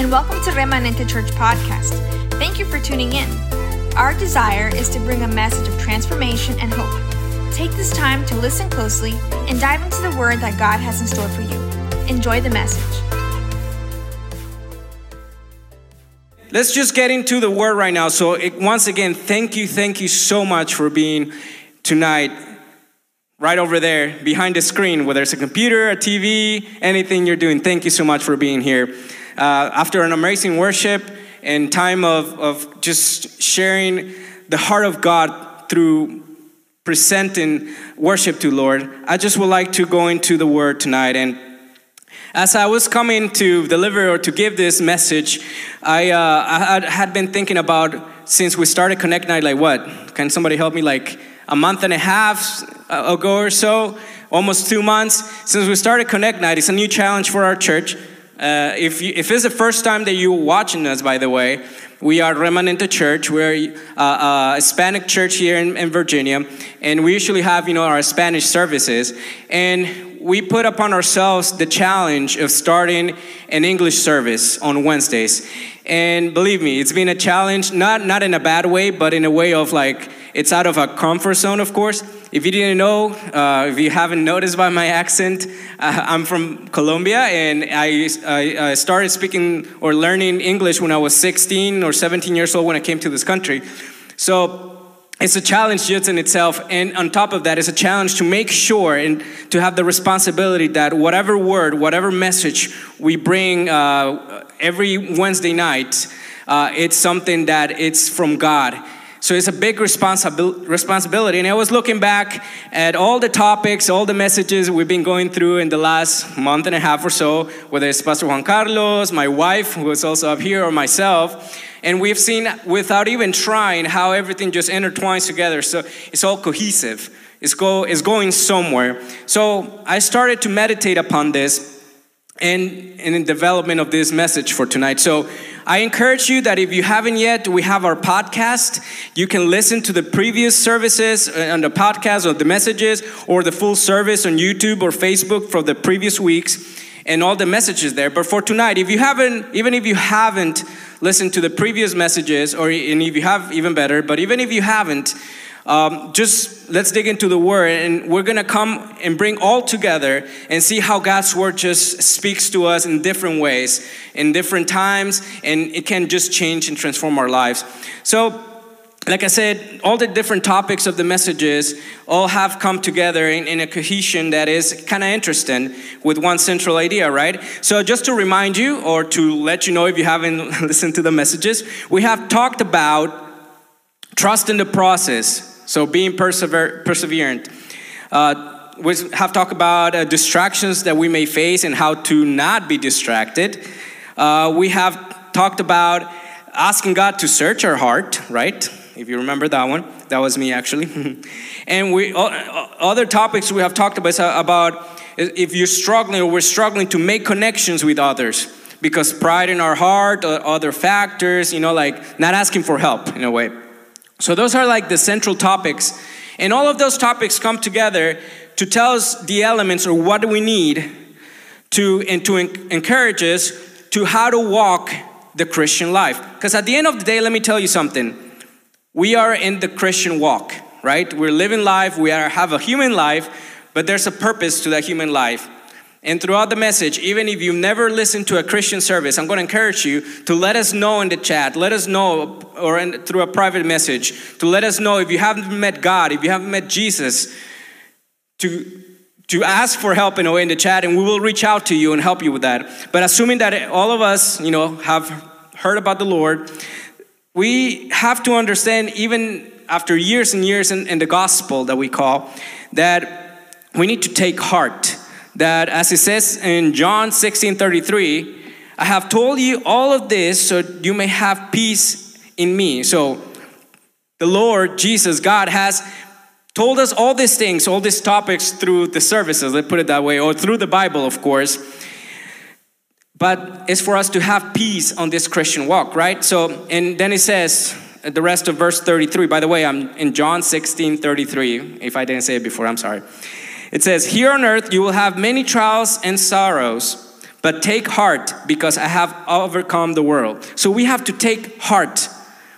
and welcome to Remanente Church Podcast. Thank you for tuning in. Our desire is to bring a message of transformation and hope. Take this time to listen closely and dive into the word that God has in store for you. Enjoy the message. Let's just get into the word right now. So, it, once again, thank you, thank you so much for being tonight right over there behind the screen, whether it's a computer, a TV, anything you're doing. Thank you so much for being here. Uh, after an amazing worship and time of, of just sharing the heart of God through presenting worship to Lord, I just would like to go into the word tonight. And as I was coming to deliver or to give this message, I, uh, I had been thinking about since we started Connect Night, like what? Can somebody help me? Like a month and a half ago or so, almost two months since we started Connect Night. It's a new challenge for our church. Uh, if, you, if it's the first time that you're watching us, by the way, we are Remanente Church. We're uh, a Hispanic church here in, in, Virginia, and we usually have, you know, our Spanish services. And we put upon ourselves the challenge of starting an English service on Wednesdays. And believe me, it's been a challenge, not, not in a bad way, but in a way of like, it's out of a comfort zone, of course. If you didn't know, uh, if you haven't noticed by my accent, uh, I'm from Colombia and I, I, I, started speaking or learning English when I was 16 or 17 years old when I came to this country. So it's a challenge just in itself. And on top of that, it's a challenge to make sure and to have the responsibility that whatever word, whatever message we bring uh, every Wednesday night, uh, it's something that it's from God so it's a big responsibil- responsibility. And I was looking back at all the topics, all the messages we've been going through in the last month and a half or so, whether it's Pastor Juan Carlos, my wife, who is also up here, or myself. And we've seen, without even trying, how everything just intertwines together. So it's all cohesive, it's, go, it's going somewhere. So I started to meditate upon this and in the development of this message for tonight. So I encourage you that if you haven't yet, we have our podcast. You can listen to the previous services uh, on the podcast or the messages or the full service on YouTube or Facebook for the previous weeks and all the messages there. But for tonight, if you haven't, even if you haven't listened to the previous messages, or and if you have, even better, but even if you haven't, um, just let's dig into the word and we're gonna come and bring all together and see how god's word just speaks to us in different ways in different times and it can just change and transform our lives so like I said, all the different topics of the messages all have come together in, in a cohesion that is kind of interesting with one central idea, right? So, just to remind you, or to let you know if you haven't listened to the messages, we have talked about trust in the process, so being persever- perseverant. Uh, we have talked about uh, distractions that we may face and how to not be distracted. Uh, we have talked about asking God to search our heart, right? If you remember that one, that was me actually. and we other topics we have talked about about if you're struggling or we're struggling to make connections with others because pride in our heart or other factors, you know, like not asking for help in a way. So, those are like the central topics. And all of those topics come together to tell us the elements or what we need to, and to encourage us to how to walk the Christian life. Because at the end of the day, let me tell you something. We are in the Christian walk, right? We're living life, we are, have a human life, but there's a purpose to that human life. And throughout the message, even if you've never listened to a Christian service, I'm going to encourage you to let us know in the chat, let us know, or in, through a private message, to let us know if you haven't met God, if you haven't met Jesus, to, to ask for help in a way in the chat, and we will reach out to you and help you with that. But assuming that all of us, you know, have heard about the Lord, we have to understand, even after years and years in, in the gospel that we call, that we need to take heart that as it says in John 16 33, I have told you all of this so you may have peace in me. So the Lord, Jesus, God has told us all these things, all these topics through the services, let's put it that way, or through the Bible, of course. But it's for us to have peace on this Christian walk, right? So, and then it says, uh, the rest of verse 33. By the way, I'm in John 16 33. If I didn't say it before, I'm sorry. It says, Here on earth you will have many trials and sorrows, But take heart because I have overcome the world. So we have to take heart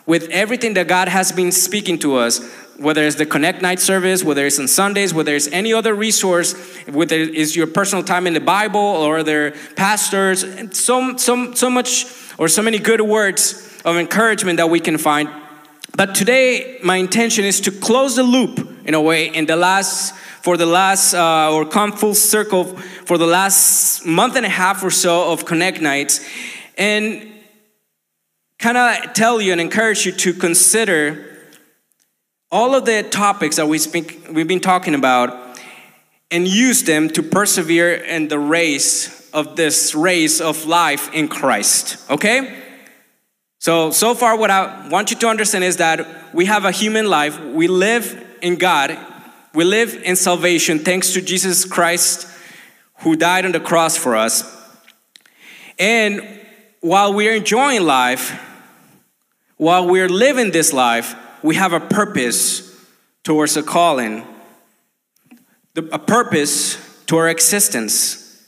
with everything that God has been speaking to us, whether it's the Connect Night service, whether it's on Sundays, whether it's any other resource, whether it's your personal time in the Bible or their pastors, so, so, so much or so many good words of encouragement that we can find. But today, my intention is to close the loop in a way in the last for the last uh, or come full circle for the last month and a half or so of connect nights and kind of tell you and encourage you to consider all of the topics that we speak, we've been talking about and use them to persevere in the race of this race of life in Christ. Okay? So, so far, what I want you to understand is that we have a human life, we live in God, we live in salvation thanks to Jesus Christ who died on the cross for us. And while we're enjoying life, while we're living this life, we have a purpose towards a calling, a purpose to our existence.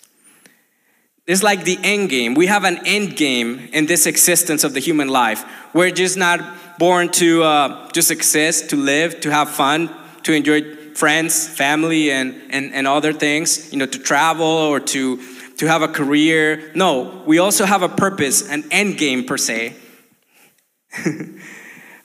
It's like the end game. We have an end game in this existence of the human life. We're just not born to uh, just exist, to live, to have fun, to enjoy friends, family, and, and, and other things, you know, to travel or to, to have a career. No, we also have a purpose, an end game per se.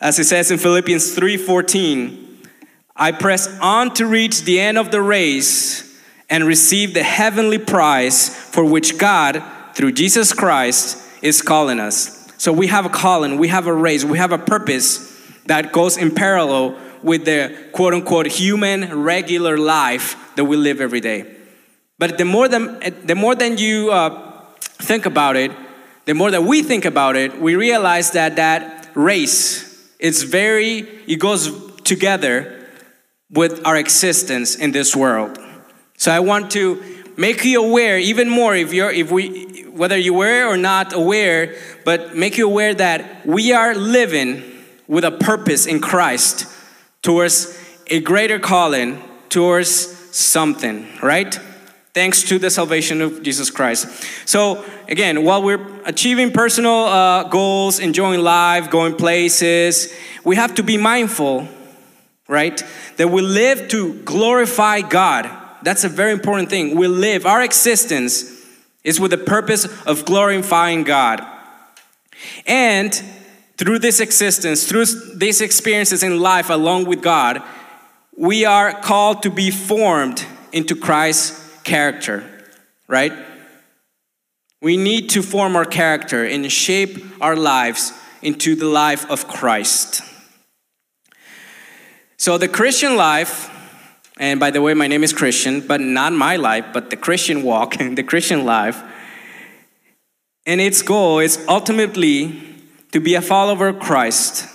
As it says in Philippians 3:14, I press on to reach the end of the race and receive the heavenly prize for which God, through Jesus Christ, is calling us. So we have a calling, we have a race, we have a purpose that goes in parallel with the quote unquote human regular life that we live every day. But the more than, the more than you uh, think about it, the more that we think about it, we realize that that race it's very, it goes together with our existence in this world. So I want to make you aware even more if you're if we whether you were or not aware, but make you aware that we are living with a purpose in Christ towards a greater calling, towards something, right? Thanks to the salvation of Jesus Christ. So, again, while we're achieving personal uh, goals, enjoying life, going places, we have to be mindful, right? That we live to glorify God. That's a very important thing. We live, our existence is with the purpose of glorifying God. And through this existence, through these experiences in life along with God, we are called to be formed into Christ's character, right? We need to form our character and shape our lives into the life of Christ. So, the Christian life, and by the way, my name is Christian, but not my life, but the Christian walk, and the Christian life, and its goal is ultimately to be a follower of Christ.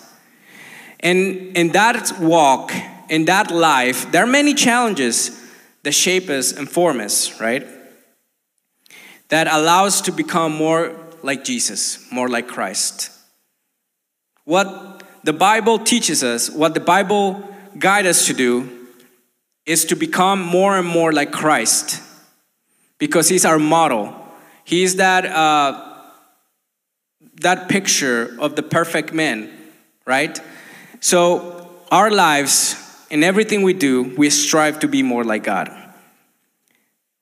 And in that walk, in that life, there are many challenges that shape us and form us, right? That allow us to become more like Jesus, more like Christ. What the Bible teaches us, what the Bible guides us to do, is to become more and more like Christ because He's our model. He's that. Uh, that picture of the perfect man, right? So, our lives, in everything we do, we strive to be more like God.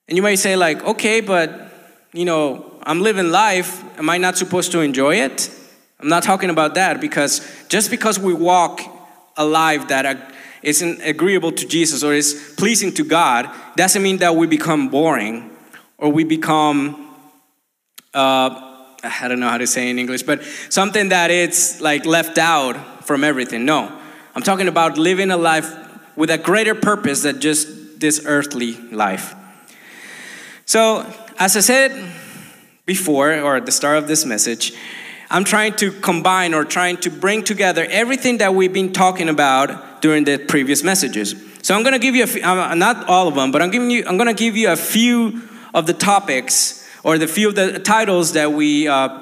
And you might say, like, okay, but, you know, I'm living life. Am I not supposed to enjoy it? I'm not talking about that because just because we walk a life that isn't agreeable to Jesus or is pleasing to God doesn't mean that we become boring or we become uh, I don't know how to say in English, but something that it's like left out from everything. No, I'm talking about living a life with a greater purpose than just this earthly life. So, as I said before, or at the start of this message, I'm trying to combine or trying to bring together everything that we've been talking about during the previous messages. So I'm going to give you a few, not all of them, but I'm giving you I'm going to give you a few of the topics or the few of the titles that we, uh,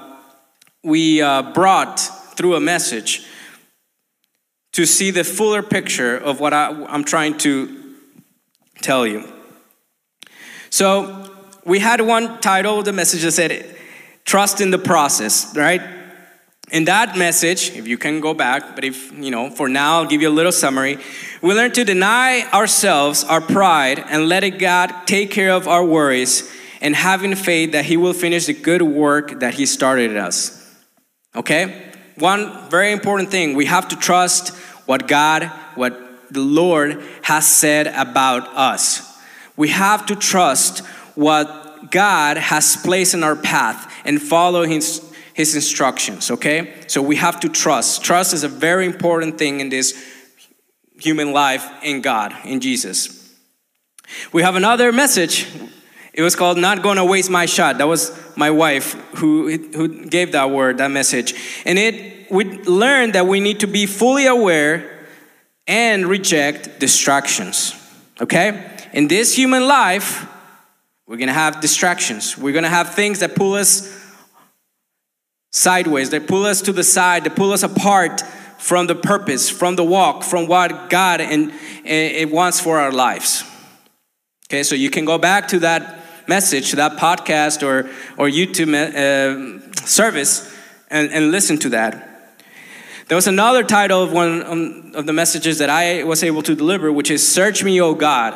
we uh, brought through a message to see the fuller picture of what I, I'm trying to tell you. So, we had one title, the message that said, Trust in the process, right? In that message, if you can go back, but if, you know, for now, I'll give you a little summary. We learn to deny ourselves our pride and let God take care of our worries and having faith that He will finish the good work that He started us. Okay? One very important thing we have to trust what God, what the Lord has said about us. We have to trust what God has placed in our path and follow His his instructions, okay? So we have to trust. Trust is a very important thing in this human life in God, in Jesus. We have another message. It was called Not Gonna Waste My Shot. That was my wife who, who gave that word, that message. And it we learned that we need to be fully aware and reject distractions. Okay? In this human life, we're gonna have distractions. We're gonna have things that pull us sideways. They pull us to the side, they pull us apart from the purpose, from the walk, from what God and, it wants for our lives. Okay, so you can go back to that message, to that podcast or, or YouTube uh, service and, and listen to that. There was another title of one um, of the messages that I was able to deliver, which is Search Me, O God.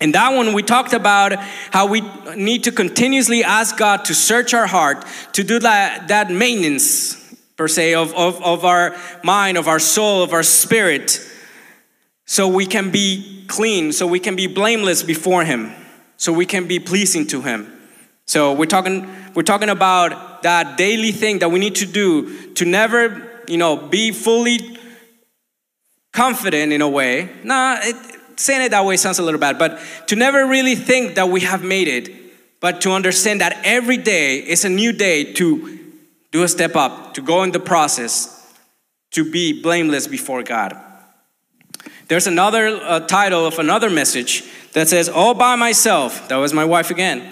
In that one, we talked about how we need to continuously ask God to search our heart, to do that, that maintenance, per se, of, of, of our mind, of our soul, of our spirit, so we can be clean, so we can be blameless before Him, so we can be pleasing to Him. So we're talking, we're talking about that daily thing that we need to do to never, you know, be fully confident in a way. Nah, it, saying it that way sounds a little bad, but to never really think that we have made it, but to understand that every day is a new day to do a step up, to go in the process, to be blameless before God. There's another uh, title of another message that says, All by myself. That was my wife again.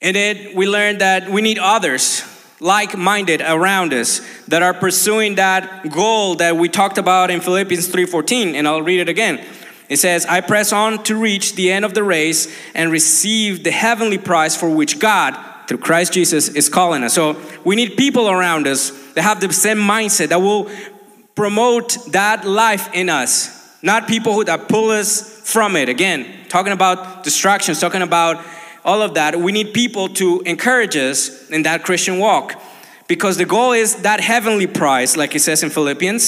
In it, we learned that we need others like minded around us that are pursuing that goal that we talked about in Philippians 3:14 and I'll read it again. It says, I press on to reach the end of the race and receive the heavenly prize for which God, through Christ Jesus, is calling us. So we need people around us that have the same mindset that will promote that life in us, not people who that pull us from it. Again, talking about distractions, talking about all of that. We need people to encourage us in that Christian walk because the goal is that heavenly prize, like it says in Philippians.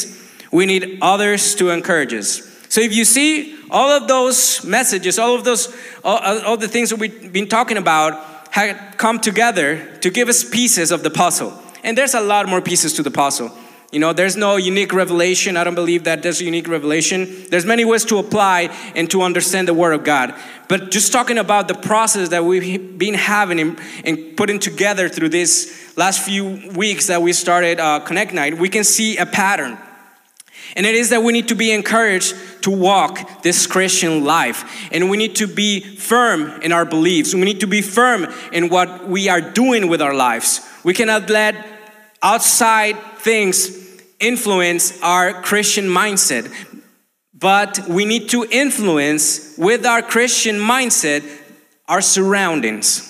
We need others to encourage us. So if you see all of those messages, all of those, all, all the things that we've been talking about had come together to give us pieces of the puzzle. And there's a lot more pieces to the puzzle. You know, there's no unique revelation. I don't believe that there's a unique revelation. There's many ways to apply and to understand the Word of God. But just talking about the process that we've been having and, putting together through these last few weeks that we started uh, Connect Night, we can see a pattern. And it is that we need to be encouraged to walk this Christian life. And we need to be firm in our beliefs. We need to be firm in what we are doing with our lives. We cannot let outside things influence our Christian mindset. But we need to influence with our Christian mindset our surroundings.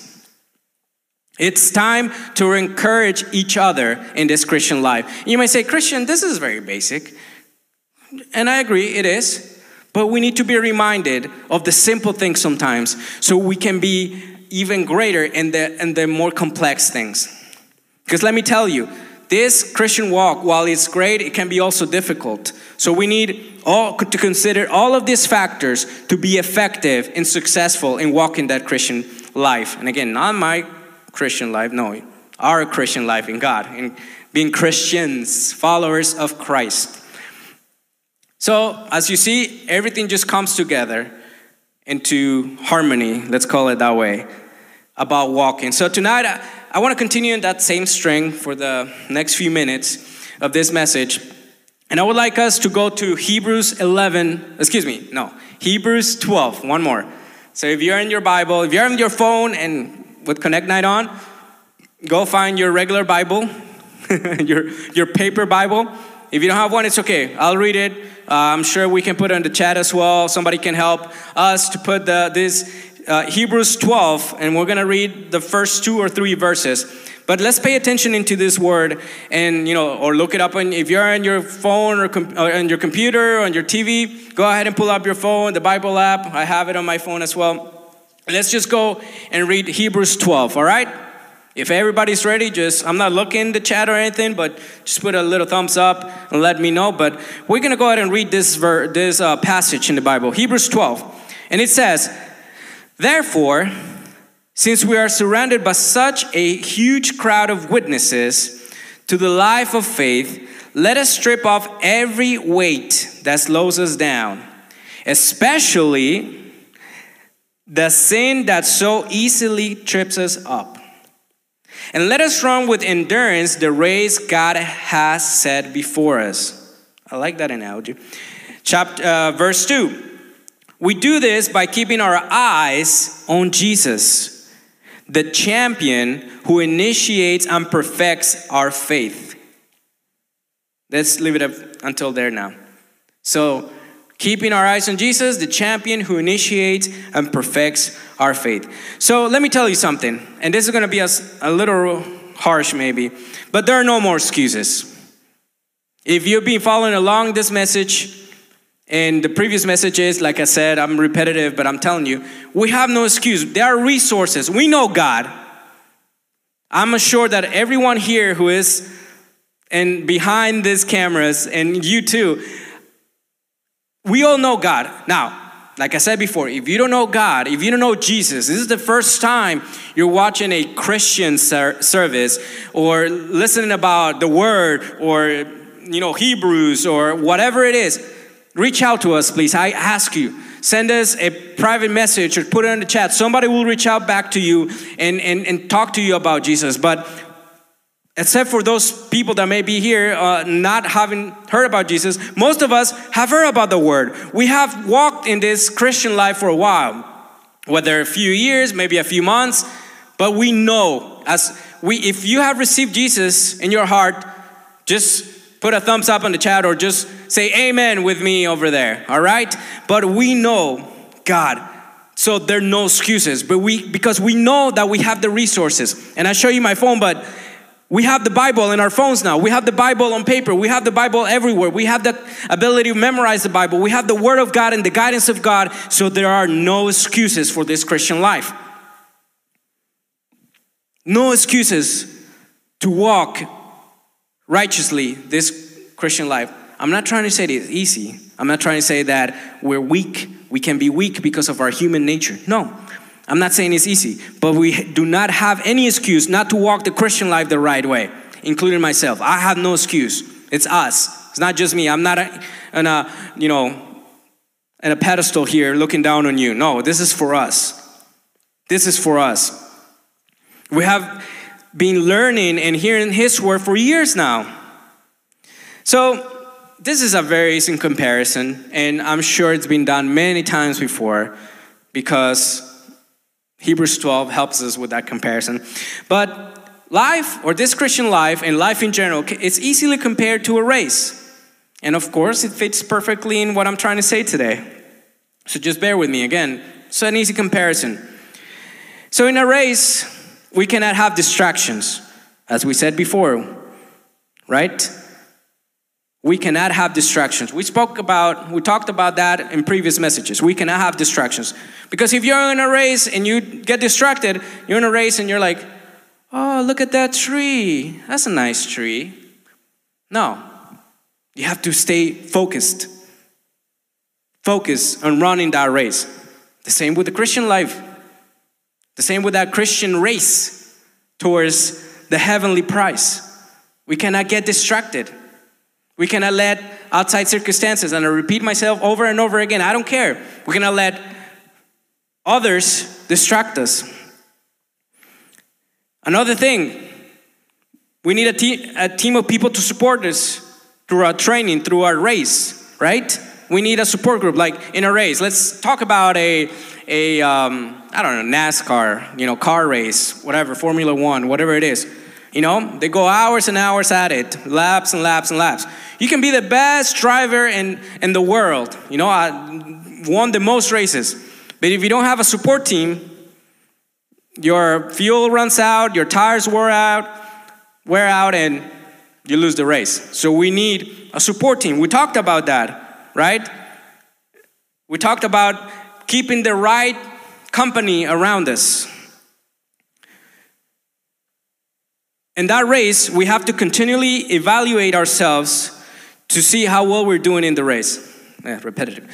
It's time to encourage each other in this Christian life. You may say, Christian, this is very basic. And I agree, it is. But we need to be reminded of the simple things sometimes so we can be even greater in the, in the more complex things. Because let me tell you, this Christian walk, while it's great, it can be also difficult. So we need all to consider all of these factors to be effective and successful in walking that Christian life. And again, not my Christian life, no, our Christian life in God, in being Christians, followers of Christ. So, as you see, everything just comes together into harmony, let's call it that way, about walking. So, tonight, I, want to continue in that same string for the next few minutes of this message. And I would like us to go to Hebrews 11, excuse me, no, Hebrews 12, one more. So, if you're in your Bible, if you're on your phone and with Connect Night on, go find your regular Bible, your, your paper Bible. If you don't have one, it's okay. I'll read it uh, I'm sure we can put it in the chat as well. Somebody can help us to put the, this uh, Hebrews 12, and we're going to read the first two or three verses. But let's pay attention into this word, and you know, or look it up. And if you're on your phone or, com- or on your computer or on your TV, go ahead and pull up your phone, the Bible app. I have it on my phone as well. Let's just go and read Hebrews 12. All right. If everybody's ready, just I'm not looking the chat or anything, but just put a little thumbs up and let me know. But we're gonna go ahead and read this ver- this uh, passage in the Bible, Hebrews 12, and it says, "Therefore." Since we are surrounded by such a huge crowd of witnesses to the life of faith, let us strip off every weight that slows us down, especially the sin that so easily trips us up. And let us run with endurance the race God has set before us. I like that analogy. Chapter, uh, verse 2. We do this by keeping our eyes on Jesus the champion who initiates and perfects our faith. Let's leave it up until there now. So, keeping our eyes on Jesus, the champion who initiates and perfects our faith. So, let me tell you something, and this is going to be a, a little harsh maybe, but there are no more excuses. If you've been following along this message, and the previous messages, like I said, I'm repetitive, but I'm telling you, we have no excuse. There are resources. We know God. I'm assured that everyone here who is and behind these cameras, and you too, we all know God. Now, like I said before, if you don't know God, if you don't know Jesus, this is the first time you're watching a Christian ser- service or listening about the Word or you know Hebrews or whatever it is reach out to us, please. I ask you. Send us a private message or put it in the chat. Somebody will reach out back to you and, and, and talk to you about Jesus. But except for those people that may be here uh, not having heard about Jesus, most of us have heard about the Word. We have walked in this Christian life for a while, whether a few years, maybe a few months, but we know as we, if you have received Jesus in your heart, just put a thumbs up on the chat or just say amen with me over there, all right? But we know God. So there are no excuses, but we because we know that we have the resources. And I show you my phone, but we have the Bible in our phones now. We have the Bible on paper. We have the Bible everywhere. We have the ability to memorize the Bible. We have the Word of God and the guidance of God. So there are no excuses for this Christian life. No excuses to walk righteously this Christian life. I'm not trying to say it's easy. I'm not trying to say that we're weak. We can be weak because of our human nature. No, I'm not saying it's easy, but we do not have any excuse not to walk the Christian life the right way, including myself. I have no excuse. It's us. It's not just me. I'm not a, on a, you know, at a pedestal here looking down on you. No, this is for us. This is for us. We have been learning and hearing His word for years now. So, this is a very easy comparison, and I'm sure it's been done many times before because Hebrews 12 helps us with that comparison. But life, or this Christian life, and life in general, it's easily compared to a race. And of course, it fits perfectly in what I'm trying to say today. So just bear with me again. It's an easy comparison. So, in a race, we cannot have distractions, as we said before, right? We cannot have distractions. We spoke about, we talked about that in previous messages. We cannot have distractions. Because if you're in a race and you get distracted, you're in a race and you're like, oh, look at that tree. That's a nice tree. No, you have to stay focused. Focus on running that race. The same with the Christian life. The same with that Christian race towards the heavenly prize. We cannot get distracted. We cannot let outside circumstances, and I repeat myself over and over again, I don't care. We cannot let others distract us. Another thing, we need a, te- a team of people to support us through our training, through our race, right? We need a support group, like in a race. Let's talk about a, a um, I don't know, NASCAR, you know, car race, whatever, Formula One, whatever it is. You know, they go hours and hours at it, laps and laps and laps. You can be the best driver in, in the world. You know, I won the most races. But if you don't have a support team, your fuel runs out, your tires wear out, wear out, and you lose the race. So we need a support team. We talked about that, right? We talked about keeping the right company around us. In that race, we have to continually evaluate ourselves to see how well we're doing in the race. Yeah, repetitive.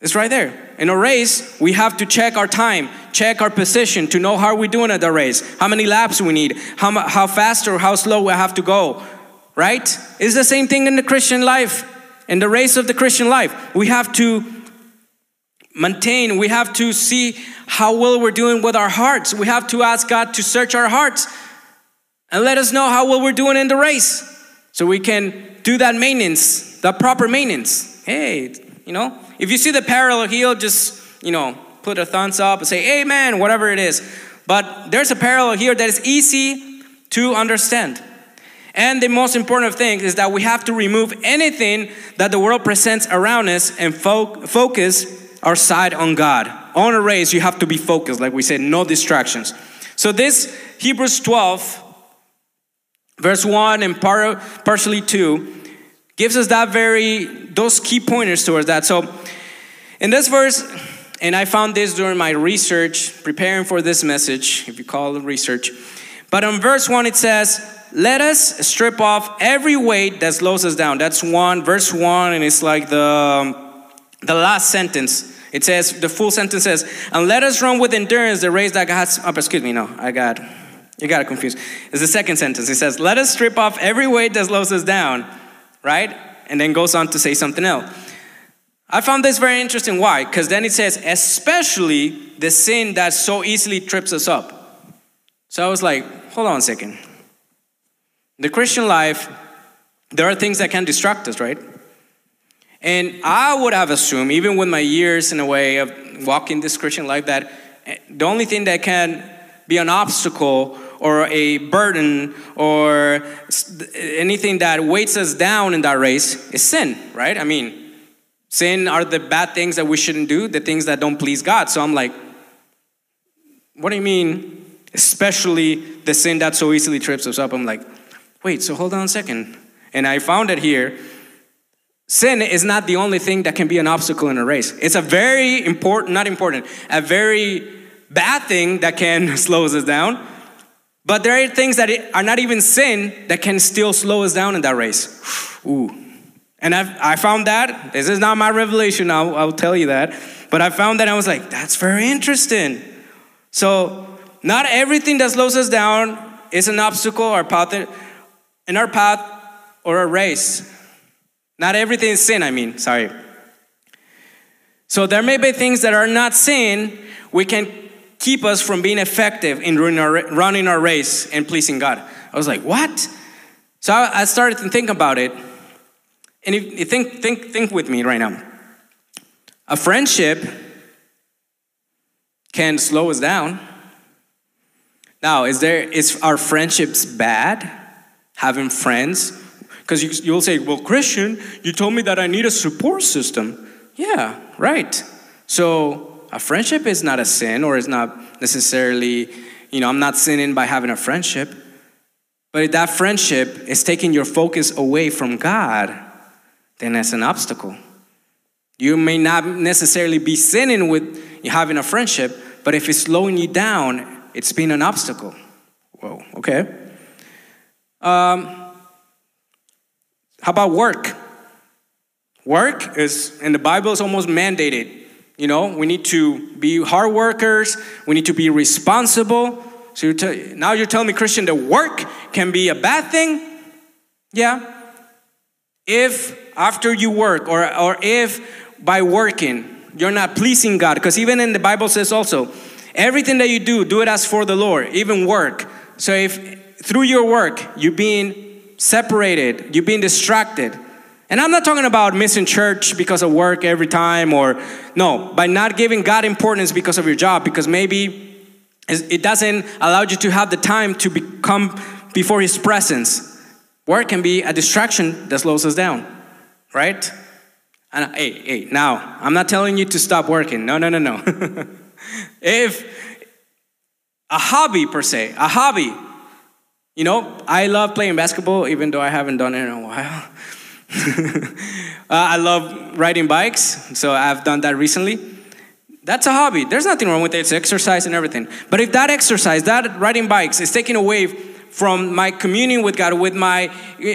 It's right there. In a race, we have to check our time, check our position to know how we're doing at the race, how many laps we need, how, how fast or how slow we have to go, right? It's the same thing in the Christian life, in the race of the Christian life. We have to maintain, we have to see how well we're doing with our hearts. We have to ask God to search our hearts and let us know how well we're doing in the race so we can do that maintenance, that proper maintenance. Hey, you know, if you see the parallel heel, just, you know, put a thumbs up and say, Amen, whatever it is. But there's a parallel here that is easy to understand. And the most important thing is that we have to remove anything that the world presents around us and fo- focus our side on God. On a race, you have to be focused, like we said, no distractions. So, this Hebrews 12, verse 1 and par- partially 2, gives us that very, those key pointers towards that. So, in this verse, and I found this during my research, preparing for this message, if you call it research. But on verse 1, it says, Let us strip off every weight that slows us down. That's one, verse 1, and it's like the, um, the last sentence. It says, the full sentence says, And let us run with endurance the race that God has. Oh, excuse me, no, I got, you got it confused. It's the second sentence. It says, Let us strip off every weight that slows us down, right? And then goes on to say something else. I found this very interesting. Why? Because then it says, especially the sin that so easily trips us up. So I was like, hold on a second. The Christian life, there are things that can distract us, right? And I would have assumed, even with my years in a way of walking this Christian life, that eh, the only thing that can be an obstacle or a burden or anything that weights us down in that race is sin, right? I mean, Sin are the bad things that we shouldn't do, the things that don't please God. So I'm like, what do you mean? Especially the sin that so easily trips us up. I'm like, wait, so hold on a second. And I found it here. Sin is not the only thing that can be an obstacle in a race. It's a very important, not important, a very bad thing that can slow us down. But there are things that are not even sin that can still slow us down in that race. Ooh, and I've, I found that, this is not my revelation, I'll, I'll tell you that. But I found that I was like, that's very interesting. So, not everything that slows us down is an obstacle or path in our path or our race. Not everything is sin, I mean, sorry. So, there may be things that are not sin, we can keep us from being effective in running our, race and pleasing God. I was like, what? So, I started to think about it. And if you think, think, think with me right now. A friendship can slow us down. Now, is there is our friendships bad? Having friends? Because you, you'll say, well, Christian, you told me that I need a support system. Yeah, right. So a friendship is not a sin or is not necessarily, you know, I'm not sinning by having a friendship. But if that friendship is taking your focus away from God, then that's an obstacle. You may not necessarily be sinning with having a friendship, but if it's slowing you down, it's been an obstacle. Whoa, okay. Um, how about work? Work is, in the Bible, is almost mandated. You know, we need to be hard workers, we need to be responsible. So you're now you're telling me, Christian, that work can be a bad thing? Yeah. If after you work or, or if by working you're not pleasing God. Because even in the Bible says also, everything that you do, do it as for the Lord, even work. So if through your work you're being separated, you're being distracted. And I'm not talking about missing church because of work every time or no, by not giving God importance because of your job, because maybe it doesn't allow you to have the time to become before His presence. Work can be a distraction that slows us down right? And hey, hey, now, I'm not telling you to stop working. No, no, no, no. if a hobby per se, a hobby, you know, I love playing basketball even though I haven't done it in a while. uh, I love riding bikes, so I've done that recently. That's a hobby. There's nothing wrong with it. It's exercise and everything. But if that exercise, that riding bikes, is taken away from my communion with God, with my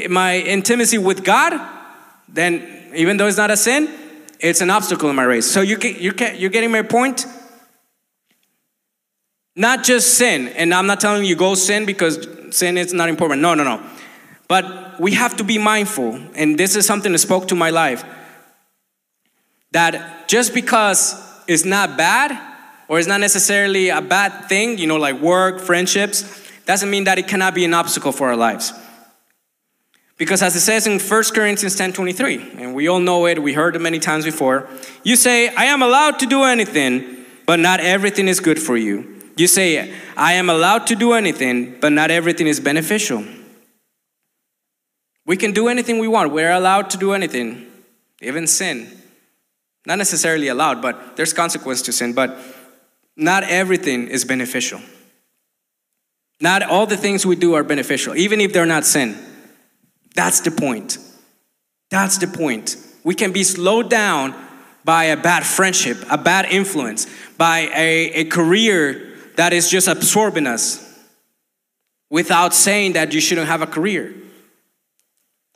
my intimacy with God, then even though it's not a sin, it's an obstacle in my race. So you get, you get, you're getting my point? Not just sin, and I'm not telling you go sin because sin is not important. No, no, no. But we have to be mindful, and this is something that spoke to my life. That just because it's not bad, or it's not necessarily a bad thing, you know, like work, friendships, doesn't mean that it cannot be an obstacle for our lives. Because as it says in 1 Corinthians 10:23, and we all know it, we heard it many times before, you say, I am allowed to do anything, but not everything is good for you. You say, I am allowed to do anything, but not everything is beneficial. We can do anything we want. We're allowed to do anything, even sin. Not necessarily allowed, but there's consequence to sin, but not everything is beneficial. Not all the things we do are beneficial, even if they're not sin. That's the point. That's the point. We can be slowed down by a bad friendship, a bad influence, by a, a career that is just absorbing us without saying that you shouldn't have a career.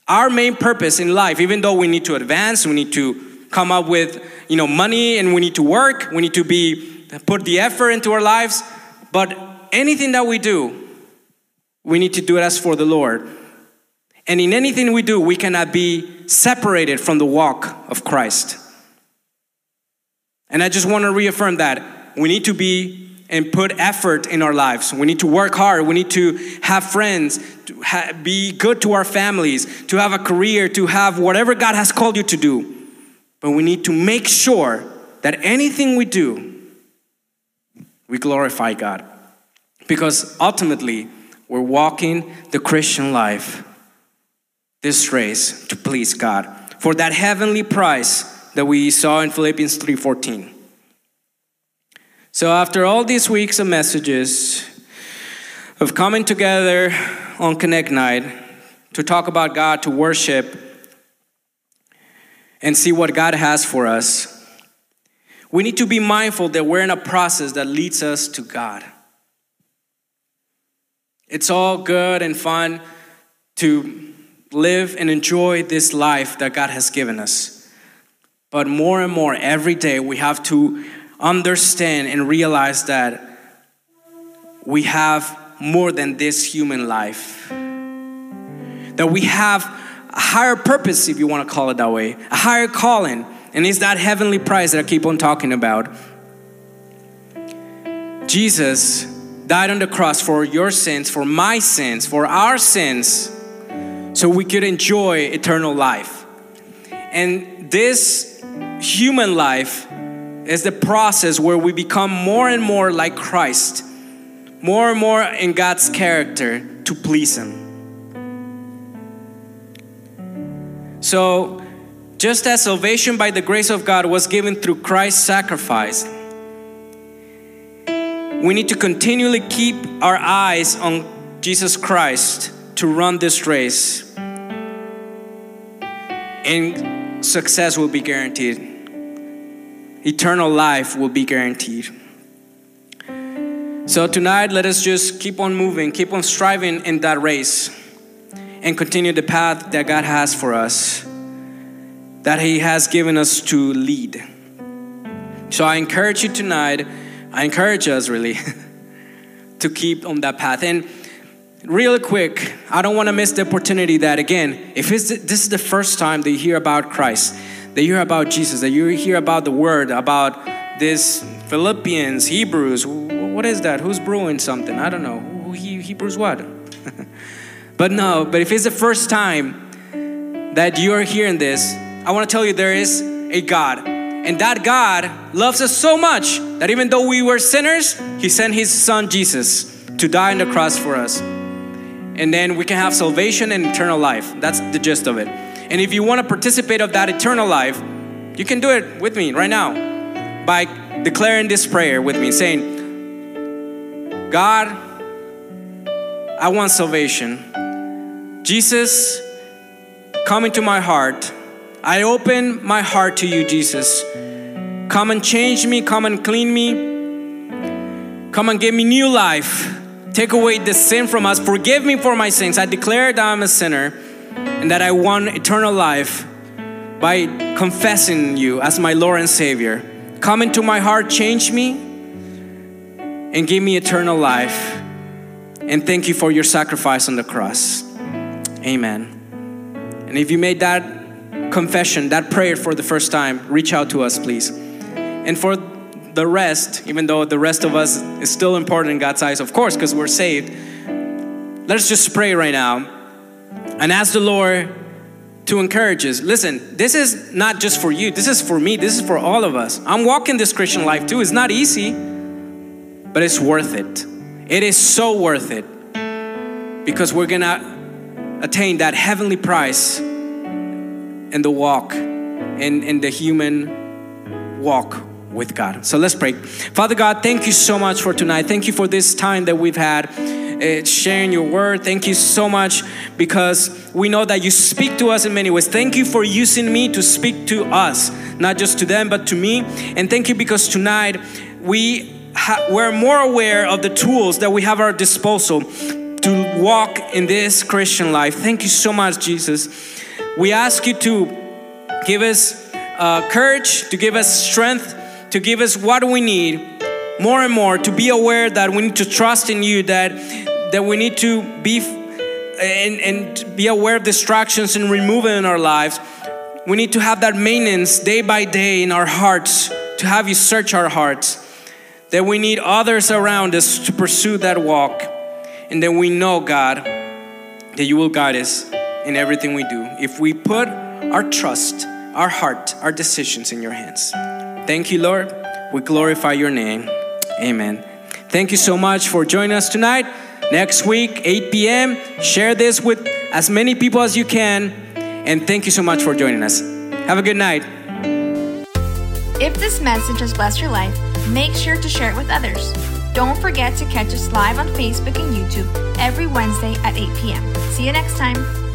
Our main purpose in life, even though we need to advance, we need to come up with you know money and we need to work, we need to be put the effort into our lives, but anything that we do, we need to do it as for the Lord. And in anything we do, we cannot be separated from the walk of Christ. And I just want to reaffirm that we need to be and put effort in our lives. We need to work hard. We need to have friends, to ha- be good to our families, to have a career, to have whatever God has called you to do. But we need to make sure that anything we do, we glorify God. Because ultimately, we're walking the Christian life this race to please God for that heavenly prize that we saw in Philippians 3:14. So after all these weeks of messages of coming together on Connect Night to talk about God, to worship and see what God has for us, we need to be mindful that we're in a process that leads us to God. It's all good and fun to live and enjoy this life that God has given us. But more and more, every day, we have to understand and realize that we have more than this human life. That we have a higher purpose, if you want to call it that way, a higher calling, and it's that heavenly prize that I keep on talking about. Jesus died on the cross for your sins, for my sins, for our sins so we could enjoy eternal life. And this human life is the process where we become more and more like Christ, more and more in God's character to please Him. So, just as salvation by the grace of God was given through Christ's sacrifice, we need to continually keep our eyes on Jesus Christ to run this race and success will be guaranteed. Eternal life will be guaranteed. So tonight, let us just keep on moving, keep on striving in that race, and continue the path that God has for us, that He has given us to lead. So I encourage you tonight, I encourage us really, to keep on that path. And Real quick, I don't want to miss the opportunity that again, if this is the first time that you hear about Christ, that you hear about Jesus, that you hear about the Word, about this Philippians, Hebrews, what is that? Who's brewing something? I don't know. Who, Hebrews what? but no, but if it's the first time that you're hearing this, I want to tell you there is a God. And that God loves us so much that even though we were sinners, He sent His Son Jesus to die on the cross for us and then we can have salvation and eternal life. That's the gist of it. And if you want to participate of that eternal life, You can do it with me right now by declaring this prayer with me, saying, God, I want salvation. Jesus, come into my heart. I open my heart to you, Jesus. Come and change me, come and clean me. Come and give me new life. Take away the sin from us. Forgive me for my sins. I declare that I'm a sinner and that I want eternal life by confessing you as my Lord and Savior. Come into my heart, change me, and give me eternal life. And thank you for your sacrifice on the cross. Amen. And if you made that confession, that prayer for the first time, reach out to us, please. And for the rest, even though the rest of us is still important in God's eyes, of course, because we're saved, let's just pray right now and ask the Lord to encourage us. Listen, this is not just for you, this is for me, this is for all of us. I'm walking this Christian life too. It's not easy, but it's worth it. It is so worth it because we're gonna attain that heavenly prize in the walk, in, in the human walk with God. So let's pray. Father God, thank you so much for tonight. Thank you for this time that we've had uh, sharing your word. Thank you so much because we know that you speak to us in many ways. Thank you for using me to speak to us, not just to them, but to me. And thank you because tonight we ha- we're more aware of the tools that we have at our disposal to walk in this Christian life. Thank you so much, Jesus. We ask you to give us uh, courage, to give us strength, to give us what we need more and more to be aware that we need to trust in you that that we need to be and, and be aware of distractions and remove it in our lives. We need to have that maintenance day by day in our hearts to have you search our hearts. That we need others around us to pursue that walk. And then we know god that you will guide us in everything we do. If we put our trust our heart our decisions in your hands. Thank you lord. We glorify your name Amen. Thank you so much for joining us tonight. Next week, 8 p.m., share this with as many people as you can. And thank you so much for joining us. Have a good night. If this message has blessed your life, make sure to share it with others. Don't forget to catch us live on Facebook and YouTube every Wednesday at 8 p.m. See you next time.